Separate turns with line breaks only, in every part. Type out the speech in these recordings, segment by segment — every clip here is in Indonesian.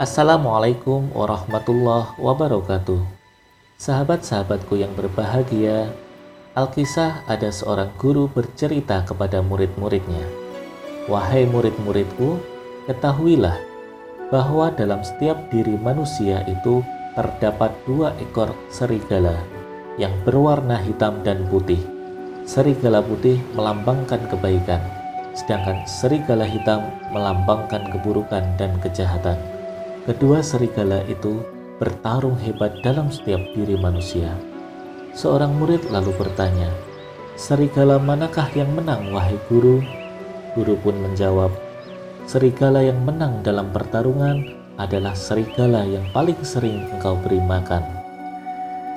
Assalamualaikum warahmatullahi wabarakatuh. Sahabat-sahabatku yang berbahagia, Alkisah ada seorang guru bercerita kepada murid-muridnya. Wahai murid-muridku, ketahuilah bahwa dalam setiap diri manusia itu terdapat dua ekor serigala yang berwarna hitam dan putih. Serigala putih melambangkan kebaikan, sedangkan serigala hitam melambangkan keburukan dan kejahatan. Kedua serigala itu bertarung hebat dalam setiap diri manusia. Seorang murid lalu bertanya, "Serigala manakah yang menang, wahai guru?" Guru pun menjawab, "Serigala yang menang dalam pertarungan adalah serigala yang paling sering engkau beri makan."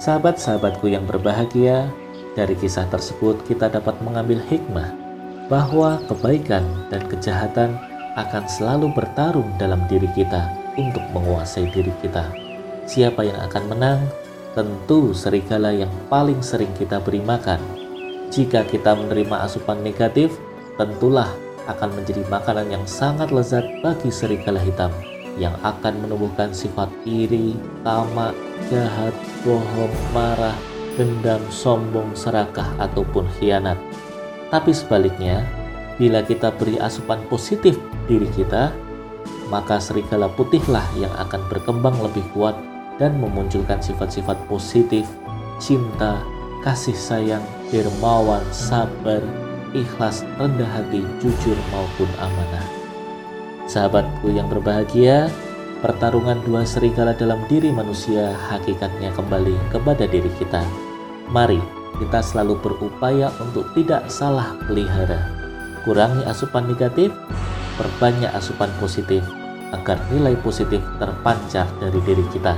Sahabat-sahabatku yang berbahagia, dari kisah tersebut kita dapat mengambil hikmah bahwa kebaikan dan kejahatan akan selalu bertarung dalam diri kita untuk menguasai diri kita. Siapa yang akan menang? Tentu serigala yang paling sering kita beri makan. Jika kita menerima asupan negatif, tentulah akan menjadi makanan yang sangat lezat bagi serigala hitam yang akan menumbuhkan sifat iri, tamak, jahat, bohong, marah, dendam, sombong, serakah, ataupun khianat. Tapi sebaliknya, bila kita beri asupan positif diri kita, maka serigala putihlah yang akan berkembang lebih kuat dan memunculkan sifat-sifat positif, cinta, kasih sayang, dermawan, sabar, ikhlas, rendah hati, jujur maupun amanah. Sahabatku yang berbahagia, pertarungan dua serigala dalam diri manusia hakikatnya kembali kepada diri kita. Mari kita selalu berupaya untuk tidak salah pelihara. Kurangi asupan negatif, perbanyak asupan positif agar nilai positif terpancar dari diri kita.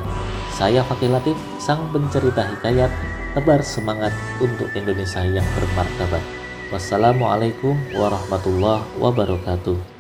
Saya Fakih Latif, sang pencerita hikayat, tebar semangat untuk Indonesia yang bermartabat. Wassalamualaikum warahmatullahi wabarakatuh.